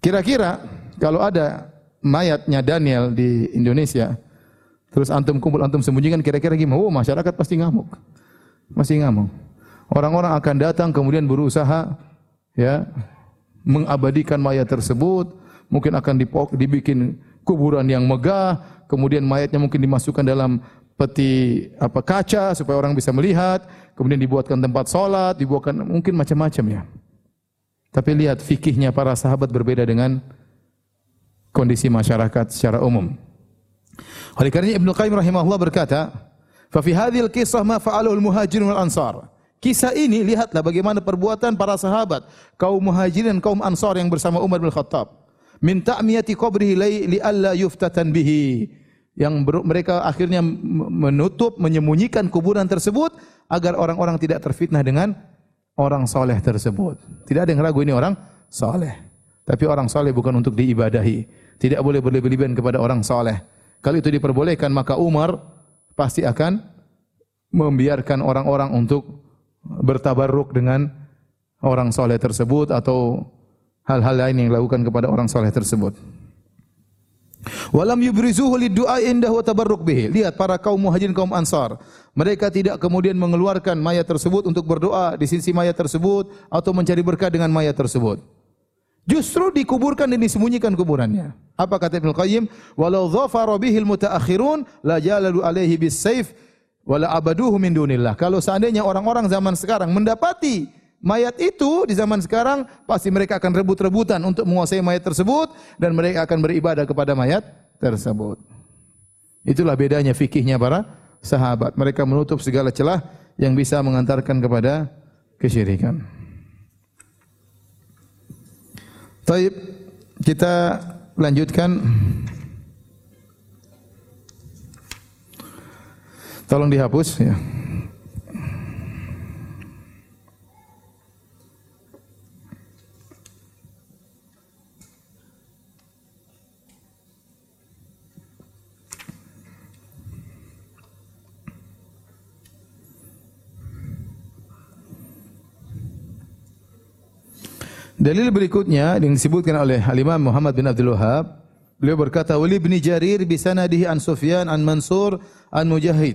Kira-kira kalau ada mayatnya Daniel di Indonesia, terus antum kumpul antum sembunyikan kira-kira gimana? Oh, masyarakat pasti ngamuk. Masih ngamuk. Orang-orang akan datang kemudian berusaha ya mengabadikan mayat tersebut, mungkin akan dipok, dibikin kuburan yang megah, kemudian mayatnya mungkin dimasukkan dalam peti apa kaca supaya orang bisa melihat, kemudian dibuatkan tempat sholat, dibuatkan mungkin macam-macam ya. Tapi lihat fikihnya para sahabat berbeda dengan kondisi masyarakat secara umum. Oleh karena Ibnu Qayyim rahimahullah berkata, "Fa fi hadhil qissah ma fa'alahu al-muhajirin wal ansar." Kisah ini lihatlah bagaimana perbuatan para sahabat, kaum muhajirin kaum ansar yang bersama Umar bin Khattab. Min ta'miyati qabrihi li alla yuftatan bihi. Yang mereka akhirnya menutup, menyembunyikan kuburan tersebut agar orang-orang tidak terfitnah dengan orang soleh tersebut. Tidak ada yang ragu ini orang soleh. Tapi orang soleh bukan untuk diibadahi. Tidak boleh berlebih-lebihan kepada orang soleh. Kalau itu diperbolehkan maka Umar pasti akan membiarkan orang-orang untuk bertabarruk dengan orang soleh tersebut atau hal-hal lain yang dilakukan kepada orang soleh tersebut. Walam yubrizuhu liddu'a indah wa tabarruk bihi. Lihat para kaum muhajirin kaum ansar. Mereka tidak kemudian mengeluarkan mayat tersebut untuk berdoa di sisi mayat tersebut atau mencari berkah dengan mayat tersebut. Justru dikuburkan dan disembunyikan kuburannya. Apa kata Ibnu Qayyim? Walau dhafara bihil mutaakhirun la jalalu alaihi bis saif wala abaduhu min dunillah. Kalau seandainya orang-orang zaman sekarang mendapati mayat itu di zaman sekarang pasti mereka akan rebut-rebutan untuk menguasai mayat tersebut dan mereka akan beribadah kepada mayat tersebut. Itulah bedanya fikihnya para sahabat. Mereka menutup segala celah yang bisa mengantarkan kepada kesyirikan. Taib, kita lanjutkan. Tolong dihapus ya. Dalil berikutnya yang disebutkan oleh Al-Imam Muhammad bin Abdul Wahab, beliau berkata, "Wali bin Jarir bi sanadihi an Sufyan an Mansur an Mujahid."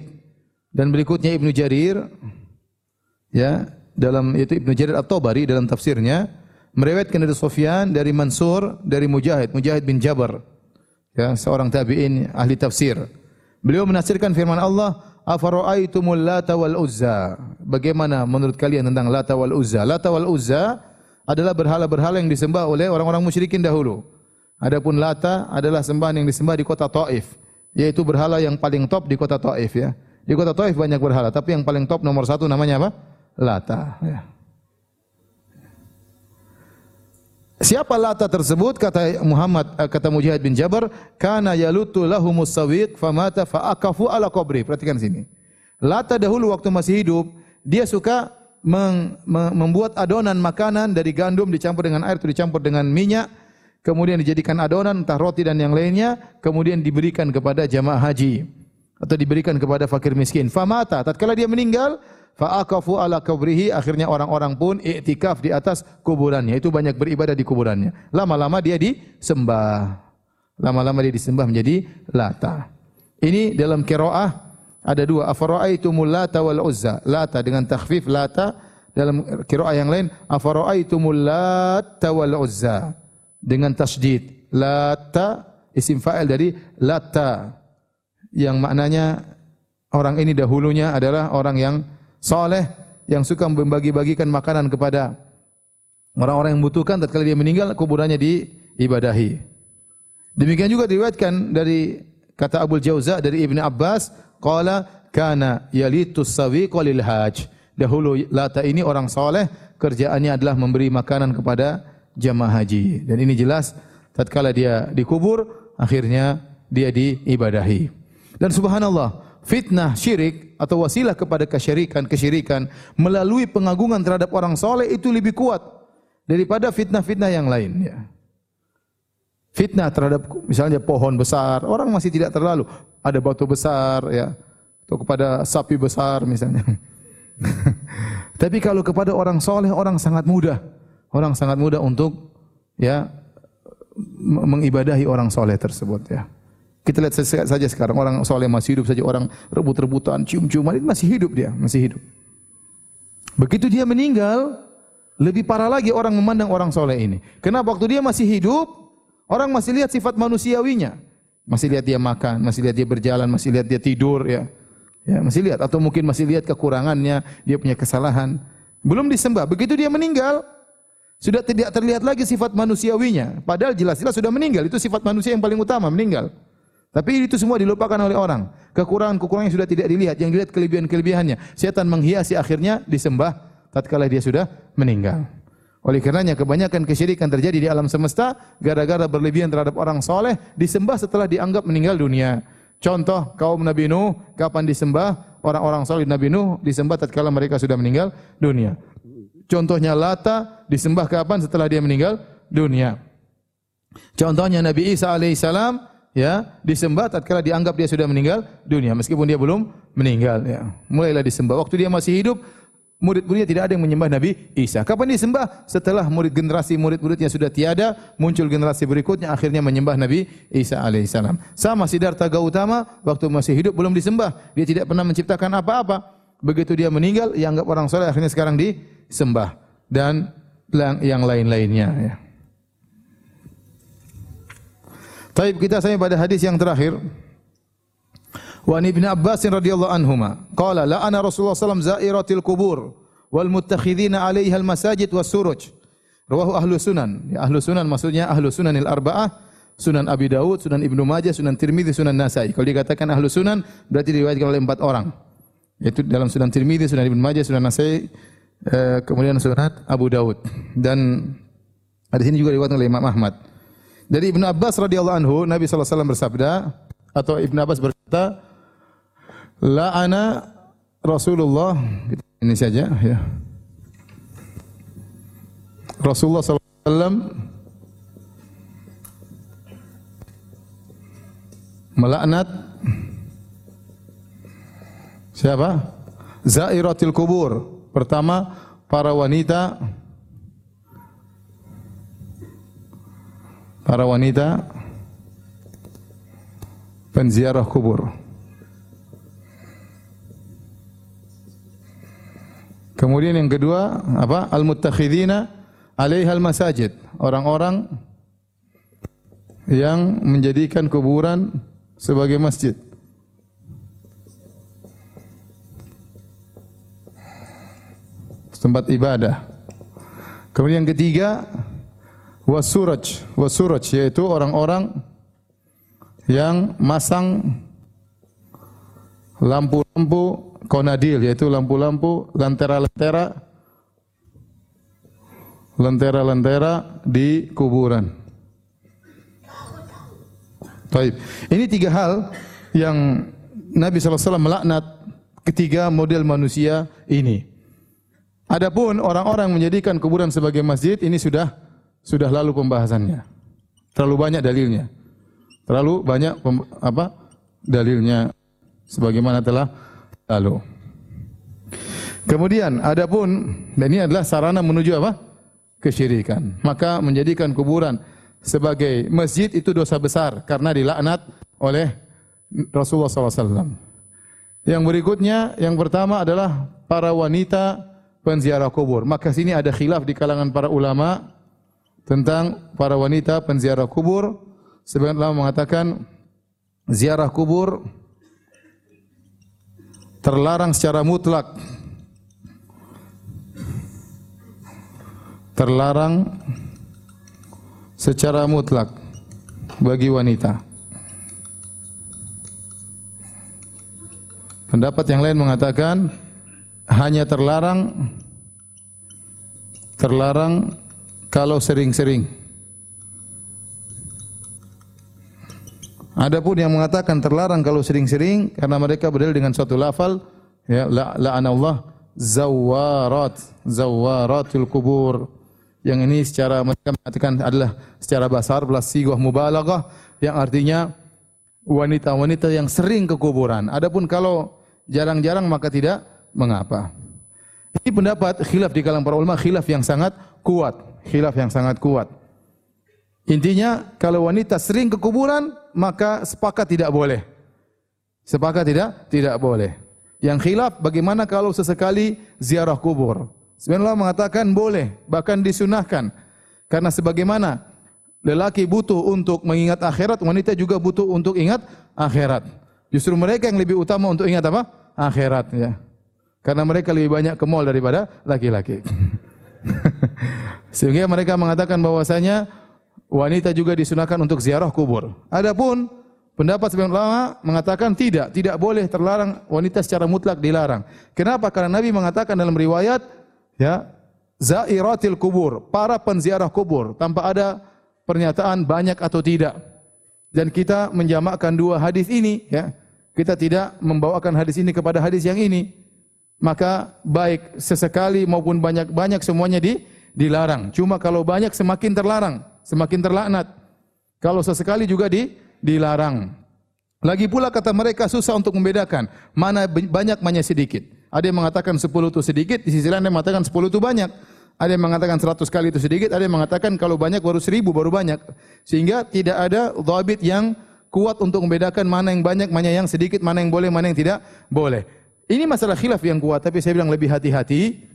Dan berikutnya Ibnu Jarir ya, dalam itu Ibnu Jarir At-Tabari dalam tafsirnya meriwayatkan dari Sufyan dari Mansur dari Mujahid, Mujahid bin Jabar. Ya, seorang tabi'in ahli tafsir. Beliau menafsirkan firman Allah, "Afara'aitumul Lata wal Uzza?" Bagaimana menurut kalian tentang Lata wal Uzza? Lata wal Uzza adalah berhala-berhala yang disembah oleh orang-orang musyrikin dahulu. Adapun Lata adalah sembahan yang disembah di kota Taif, yaitu berhala yang paling top di kota Taif ya. Di kota Taif banyak berhala, tapi yang paling top nomor satu namanya apa? Lata. Ya. Siapa Lata tersebut? Kata Muhammad, eh, kata Mujahid bin Jabar, kana yalutu lahumus sawiq famata faakafu ala qabri. Perhatikan sini. Lata dahulu waktu masih hidup, dia suka meng, membuat adonan makanan dari gandum dicampur dengan air atau dicampur dengan minyak, kemudian dijadikan adonan entah roti dan yang lainnya, kemudian diberikan kepada jamaah haji atau diberikan kepada fakir miskin. Famata, tatkala dia meninggal, fa'akafu ala kubrihi, akhirnya orang-orang pun iktikaf di atas kuburannya. Itu banyak beribadah di kuburannya. Lama-lama dia disembah. Lama-lama dia disembah menjadi lata. Ini dalam kiroah ada dua afara'aitumul lata wal uzza? Lata dengan takhfif lata dalam qiraah yang lain afara'aitumul lata wal uzza? Dengan tasydid. Lata isim fa'il dari lata. Yang maknanya orang ini dahulunya adalah orang yang soleh yang suka membagi-bagikan makanan kepada orang-orang yang membutuhkan tatkala dia meninggal kuburannya diibadahi. Demikian juga diriwayatkan dari kata Abu Jauza dari Ibnu Abbas Qala kana yalitus sawiq lil haj. Dahulu Lata ini orang soleh, kerjaannya adalah memberi makanan kepada jamaah haji. Dan ini jelas tatkala dia dikubur, akhirnya dia diibadahi. Dan subhanallah, fitnah syirik atau wasilah kepada kesyirikan, kesyirikan melalui pengagungan terhadap orang soleh itu lebih kuat daripada fitnah-fitnah yang lain. Ya. Fitnah terhadap misalnya pohon besar, orang masih tidak terlalu ada batu besar ya atau kepada sapi besar misalnya. Tapi kalau kepada orang soleh orang sangat mudah, orang sangat mudah untuk ya mengibadahi orang soleh tersebut ya. Kita lihat saja sekarang orang soleh masih hidup saja orang rebut-rebutan, cium-ciuman itu masih hidup dia, masih hidup. Begitu dia meninggal, lebih parah lagi orang memandang orang soleh ini. Kenapa waktu dia masih hidup, orang masih lihat sifat manusiawinya. Masih lihat dia makan, masih lihat dia berjalan, masih lihat dia tidur ya. Ya, masih lihat atau mungkin masih lihat kekurangannya, dia punya kesalahan. Belum disembah, begitu dia meninggal, sudah tidak terlihat lagi sifat manusiawinya. Padahal jelas-jelas sudah meninggal, itu sifat manusia yang paling utama, meninggal. Tapi itu semua dilupakan oleh orang. Kekurangan-kekurangan yang sudah tidak dilihat, yang dilihat kelebihan-kelebihannya. Setan menghiasi akhirnya disembah tatkala dia sudah meninggal. Oleh karenanya kebanyakan kesyirikan terjadi di alam semesta gara-gara berlebihan terhadap orang soleh disembah setelah dianggap meninggal dunia. Contoh kaum Nabi Nuh kapan disembah orang-orang soleh Nabi Nuh disembah tatkala mereka sudah meninggal dunia. Contohnya Lata disembah kapan setelah dia meninggal dunia. Contohnya Nabi Isa alaihissalam ya disembah tatkala dianggap dia sudah meninggal dunia meskipun dia belum meninggal ya. Mulailah disembah waktu dia masih hidup murid-muridnya tidak ada yang menyembah Nabi Isa. Kapan disembah? Setelah murid generasi murid-muridnya sudah tiada, muncul generasi berikutnya akhirnya menyembah Nabi Isa alaihissalam. Sama Siddhartha Gautama waktu masih hidup belum disembah, dia tidak pernah menciptakan apa-apa. Begitu dia meninggal, yang anggap orang soleh akhirnya sekarang disembah dan yang lain-lainnya. Ya. Taib kita sampai pada hadis yang terakhir. Wa an Ibnu Abbas radhiyallahu anhuma qala la ana Rasulullah sallam zairatil kubur wal muttakhidina 'alaiha al masajid was suruj. Rawahu ahlu sunan. Ya, ahlu sunan maksudnya ahlu sunanil arba'ah. Sunan Abi Dawud, Sunan Ibnu Majah, Sunan Tirmidzi, Sunan Nasai. Kalau dikatakan ahlu sunan berarti diriwayatkan oleh empat orang. Yaitu dalam Sunan Tirmidzi, Sunan Ibnu Majah, Sunan Nasai, eh, kemudian Sunan Abu Dawud. Dan juga diriwayatkan oleh Imam Ahmad. Dari Ibnu Abbas radhiyallahu anhu, Nabi sallallahu alaihi wasallam bersabda atau Ibnu Abbas berkata, la'ana Rasulullah ini saja ya. Rasulullah SAW melaknat siapa? Zairatil kubur. Pertama, para wanita para wanita penziarah kubur. Kemudian yang kedua apa? Al-muttakhidina 'alaihal masajid. Orang-orang yang menjadikan kuburan sebagai masjid. Tempat ibadah. Kemudian yang ketiga wasuraj, wasuraj yaitu orang-orang yang masang lampu-lampu konadil yaitu lampu-lampu lentera-lentera lentera-lentera di kuburan. Baik. Ini tiga hal yang Nabi SAW melaknat ketiga model manusia ini. Adapun orang-orang menjadikan kuburan sebagai masjid ini sudah sudah lalu pembahasannya. Terlalu banyak dalilnya. Terlalu banyak apa dalilnya sebagaimana telah lalu. Kemudian adapun dan ini adalah sarana menuju apa? kesyirikan. Maka menjadikan kuburan sebagai masjid itu dosa besar karena dilaknat oleh Rasulullah SAW. Yang berikutnya, yang pertama adalah para wanita penziarah kubur. Maka sini ada khilaf di kalangan para ulama tentang para wanita penziarah kubur. Sebagian ulama mengatakan ziarah kubur terlarang secara mutlak. Terlarang secara mutlak bagi wanita. Pendapat yang lain mengatakan hanya terlarang terlarang kalau sering-sering. Adapun yang mengatakan terlarang kalau sering-sering karena mereka berdalil dengan suatu lafal ya la Allah zawarat zawaratul kubur. Yang ini secara mereka mengatakan adalah secara basar plus sigah mubalaghah yang artinya wanita-wanita yang sering ke kuburan. Adapun kalau jarang-jarang maka tidak mengapa. Ini pendapat khilaf di kalangan para ulama khilaf yang sangat kuat, khilaf yang sangat kuat. Intinya kalau wanita sering ke kuburan maka sepakat tidak boleh. Sepakat tidak? Tidak boleh. Yang khilaf bagaimana kalau sesekali ziarah kubur? Sebenarnya mengatakan boleh, bahkan disunahkan. Karena sebagaimana lelaki butuh untuk mengingat akhirat, wanita juga butuh untuk ingat akhirat. Justru mereka yang lebih utama untuk ingat apa? Akhirat ya. Karena mereka lebih banyak ke mall daripada laki-laki. Sehingga mereka mengatakan bahwasanya wanita juga disunahkan untuk ziarah kubur. Adapun pendapat sebagian ulama mengatakan tidak, tidak boleh terlarang wanita secara mutlak dilarang. Kenapa? Karena Nabi mengatakan dalam riwayat ya, zairatil kubur, para penziarah kubur tanpa ada pernyataan banyak atau tidak. Dan kita menjamakkan dua hadis ini ya. Kita tidak membawakan hadis ini kepada hadis yang ini. Maka baik sesekali maupun banyak-banyak semuanya di dilarang. Cuma kalau banyak semakin terlarang, semakin terlaknat. Kalau sesekali juga di dilarang. Lagi pula kata mereka susah untuk membedakan mana banyak mana sedikit. Ada yang mengatakan 10 itu sedikit, di sisi lain ada yang mengatakan 10 itu banyak. Ada yang mengatakan 100 kali itu sedikit, ada yang mengatakan kalau banyak baru 1000 baru banyak. Sehingga tidak ada dhabit yang kuat untuk membedakan mana yang banyak, mana yang sedikit, mana yang boleh, mana yang tidak boleh. Ini masalah khilaf yang kuat, tapi saya bilang lebih hati-hati.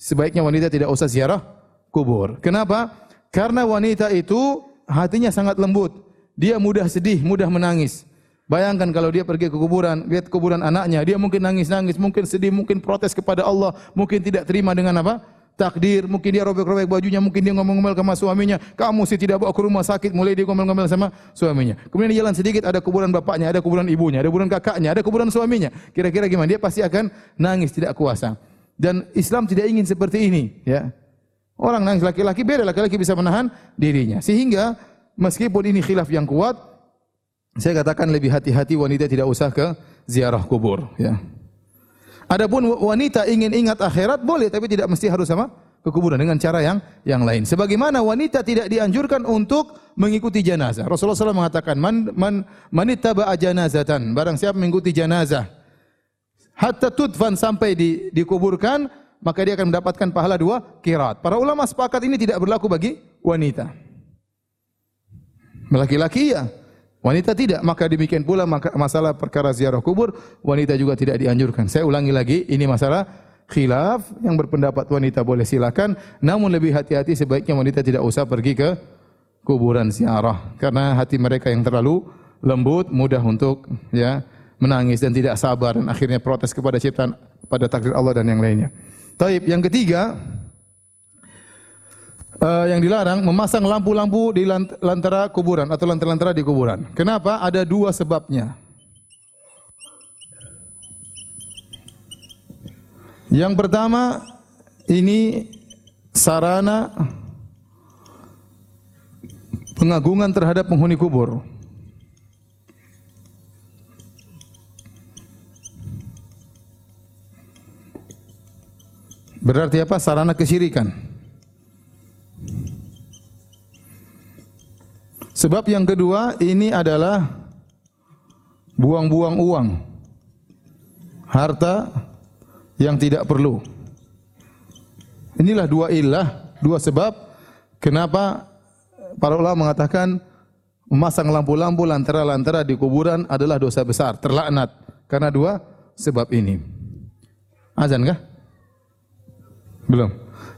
Sebaiknya wanita tidak usah ziarah kubur. Kenapa? Karena wanita itu hatinya sangat lembut. Dia mudah sedih, mudah menangis. Bayangkan kalau dia pergi ke kuburan, lihat kuburan anaknya, dia mungkin nangis-nangis, mungkin sedih, mungkin protes kepada Allah, mungkin tidak terima dengan apa? Takdir, mungkin dia robek-robek bajunya, mungkin dia ngomong-ngomel sama suaminya, kamu sih tidak bawa ke rumah sakit, mulai dia ngomel-ngomel sama suaminya. Kemudian dia jalan sedikit, ada kuburan bapaknya, ada kuburan ibunya, ada kuburan kakaknya, ada kuburan suaminya. Kira-kira gimana? Dia pasti akan nangis, tidak kuasa. Dan Islam tidak ingin seperti ini, ya. Orang nangis laki-laki beda, laki-laki bisa menahan dirinya. Sehingga meskipun ini khilaf yang kuat, saya katakan lebih hati-hati wanita tidak usah ke ziarah kubur. Ya. Adapun wanita ingin ingat akhirat boleh, tapi tidak mesti harus sama ke kuburan dengan cara yang yang lain. Sebagaimana wanita tidak dianjurkan untuk mengikuti jenazah. Rasulullah SAW mengatakan, man man manittaba'a janazatan, barang siapa mengikuti jenazah hatta tudfan sampai di, dikuburkan, maka dia akan mendapatkan pahala dua kirat. Para ulama sepakat ini tidak berlaku bagi wanita. Laki-laki ya, wanita tidak. Maka demikian pula masalah perkara ziarah kubur, wanita juga tidak dianjurkan. Saya ulangi lagi, ini masalah khilaf yang berpendapat wanita boleh silakan, namun lebih hati-hati sebaiknya wanita tidak usah pergi ke kuburan ziarah karena hati mereka yang terlalu lembut mudah untuk ya menangis dan tidak sabar dan akhirnya protes kepada ciptaan pada takdir Allah dan yang lainnya. Taib, yang ketiga, uh, yang dilarang memasang lampu-lampu di lantara kuburan atau lantara-lantara di kuburan. Kenapa? Ada dua sebabnya. Yang pertama, ini sarana pengagungan terhadap penghuni kubur. Berarti apa? Sarana kesyirikan. Sebab yang kedua ini adalah buang-buang uang. Harta yang tidak perlu. Inilah dua ilah, dua sebab kenapa para ulama mengatakan memasang lampu-lampu lantara-lantara di kuburan adalah dosa besar, terlaknat karena dua sebab ini. Azan kah? Belum.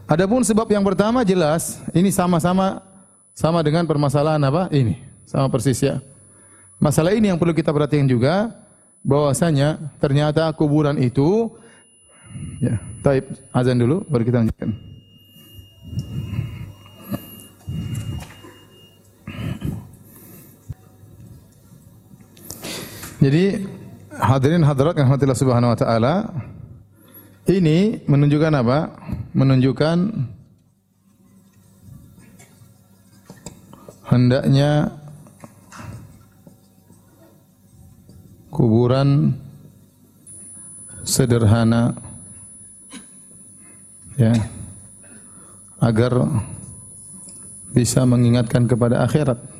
Adapun sebab yang pertama jelas ini sama-sama sama dengan permasalahan apa? Ini. Sama persis ya. Masalah ini yang perlu kita perhatikan juga bahwasanya ternyata kuburan itu ya, taib azan dulu baru kita lanjutkan. Jadi hadirin hadirat rahmatillah subhanahu wa taala ini menunjukkan apa? Menunjukkan hendaknya kuburan sederhana ya agar bisa mengingatkan kepada akhirat.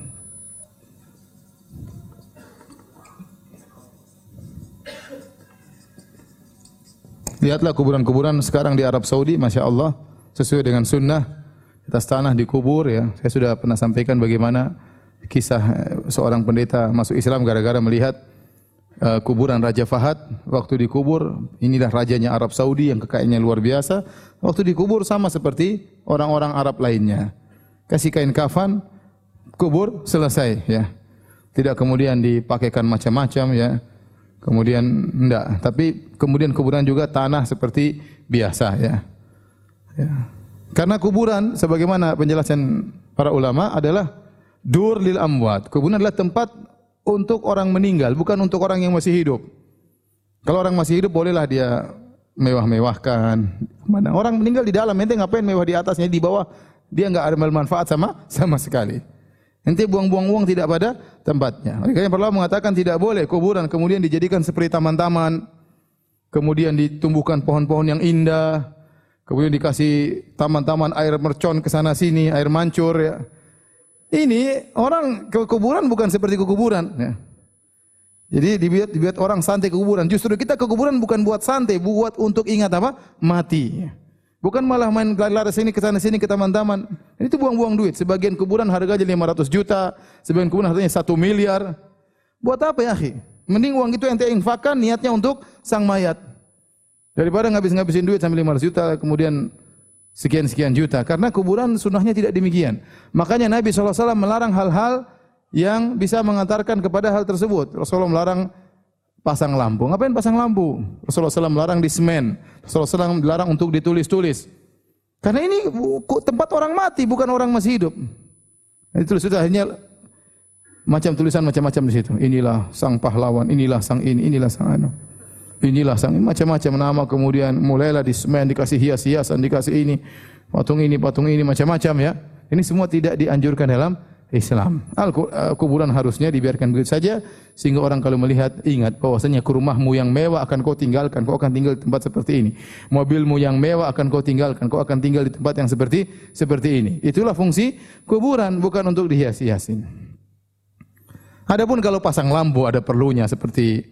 Lihatlah kuburan-kuburan sekarang di Arab Saudi, masya Allah, sesuai dengan sunnah atas tanah dikubur ya. Saya sudah pernah sampaikan bagaimana kisah eh, seorang pendeta masuk Islam gara-gara melihat uh, kuburan Raja Fahad waktu dikubur inilah rajanya Arab Saudi yang kekayaannya luar biasa. Waktu dikubur sama seperti orang-orang Arab lainnya. Kasih kain kafan kubur selesai ya. Tidak kemudian dipakaikan macam-macam ya kemudian enggak tapi kemudian kuburan juga tanah seperti biasa ya ya karena kuburan sebagaimana penjelasan para ulama adalah dur lil amwat. Kuburan adalah tempat untuk orang meninggal, bukan untuk orang yang masih hidup. Kalau orang masih hidup bolehlah dia mewah-mewahkan. Mana orang meninggal di dalam, ente ngapain mewah di atasnya di bawah? Dia enggak ada manfaat sama sama sekali. Ente buang-buang uang tidak pada tempatnya. Oleh karena Allah mengatakan tidak boleh kuburan kemudian dijadikan seperti taman-taman, kemudian ditumbuhkan pohon-pohon yang indah, kemudian dikasih taman-taman air mercon ke sana sini, air mancur ya. Ini orang ke kuburan bukan seperti ke kuburan ya. Jadi dibuat, dibuat orang santai ke kuburan. Justru kita ke kuburan bukan buat santai, buat untuk ingat apa? Mati. Bukan malah main lari sini ke sana sini ke taman-taman. Tuh buang-buang duit. Sebagian kuburan harganya 500 juta, sebagian kuburan harganya 1 miliar. Buat apa ya, akhi? Mending uang itu yang infakkan niatnya untuk sang mayat. Daripada ngabis-ngabisin duit sampai 500 juta kemudian sekian-sekian juta. Karena kuburan sunnahnya tidak demikian. Makanya Nabi SAW melarang hal-hal yang bisa mengantarkan kepada hal tersebut. Rasulullah melarang pasang lampu. Ngapain pasang lampu? Rasulullah SAW melarang di semen. Rasulullah SAW melarang untuk ditulis-tulis. Karena ini tempat orang mati, bukan orang masih hidup. Itu sudah hanya macam tulisan macam-macam di situ. Inilah sang pahlawan, inilah sang ini, inilah sang anu. Inilah sang macam-macam nama kemudian mulailah di semen dikasih hias-hiasan, dikasih ini, patung ini, patung ini macam-macam ya. Ini semua tidak dianjurkan dalam Islam. Al eh, kuburan harusnya dibiarkan begitu saja sehingga orang kalau melihat ingat bahwasanya ke rumahmu yang mewah akan kau tinggalkan, kau akan tinggal di tempat seperti ini. Mobilmu yang mewah akan kau tinggalkan, kau akan tinggal di tempat yang seperti seperti ini. Itulah fungsi kuburan bukan untuk dihias-hiasin. Adapun kalau pasang lampu ada perlunya seperti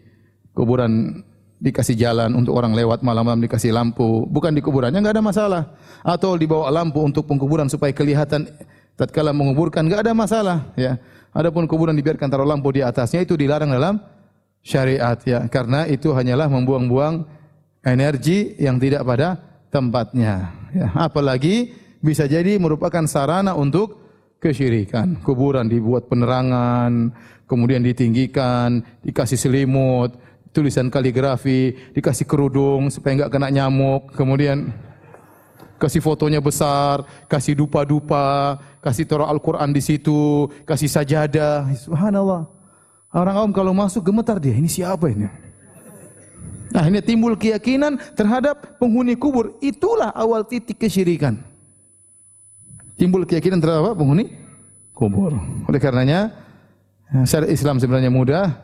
kuburan dikasih jalan untuk orang lewat malam-malam dikasih lampu, bukan di kuburannya enggak ada masalah. Atau dibawa lampu untuk pengkuburan supaya kelihatan tatkala menguburkan enggak ada masalah ya. Adapun kuburan dibiarkan taruh lampu di atasnya itu dilarang dalam syariat ya karena itu hanyalah membuang-buang energi yang tidak pada tempatnya ya. Apalagi bisa jadi merupakan sarana untuk kesyirikan. Kuburan dibuat penerangan, kemudian ditinggikan, dikasih selimut, tulisan kaligrafi, dikasih kerudung supaya enggak kena nyamuk, kemudian kasih fotonya besar, kasih dupa-dupa, kasih taruh Al-Quran di situ, kasih sajadah. Subhanallah. Orang awam kalau masuk gemetar dia, ini siapa ini? Nah ini timbul keyakinan terhadap penghuni kubur. Itulah awal titik kesyirikan. Timbul keyakinan terhadap apa? penghuni kubur. Oleh karenanya, syariat Islam sebenarnya mudah.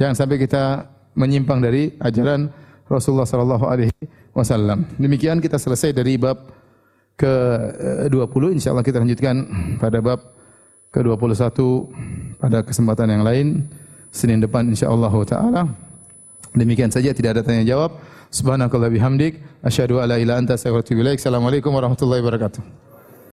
Jangan sampai kita menyimpang dari ajaran Rasulullah sallallahu alaihi wasallam. Demikian kita selesai dari bab ke-20 insyaallah kita lanjutkan pada bab ke-21 pada kesempatan yang lain Senin depan insyaallah taala. Demikian saja tidak ada tanya jawab. Subhanakallah bihamdik asyhadu alla ilaha anta astaghfiruka wa atubu ilaik. Assalamualaikum warahmatullahi wabarakatuh.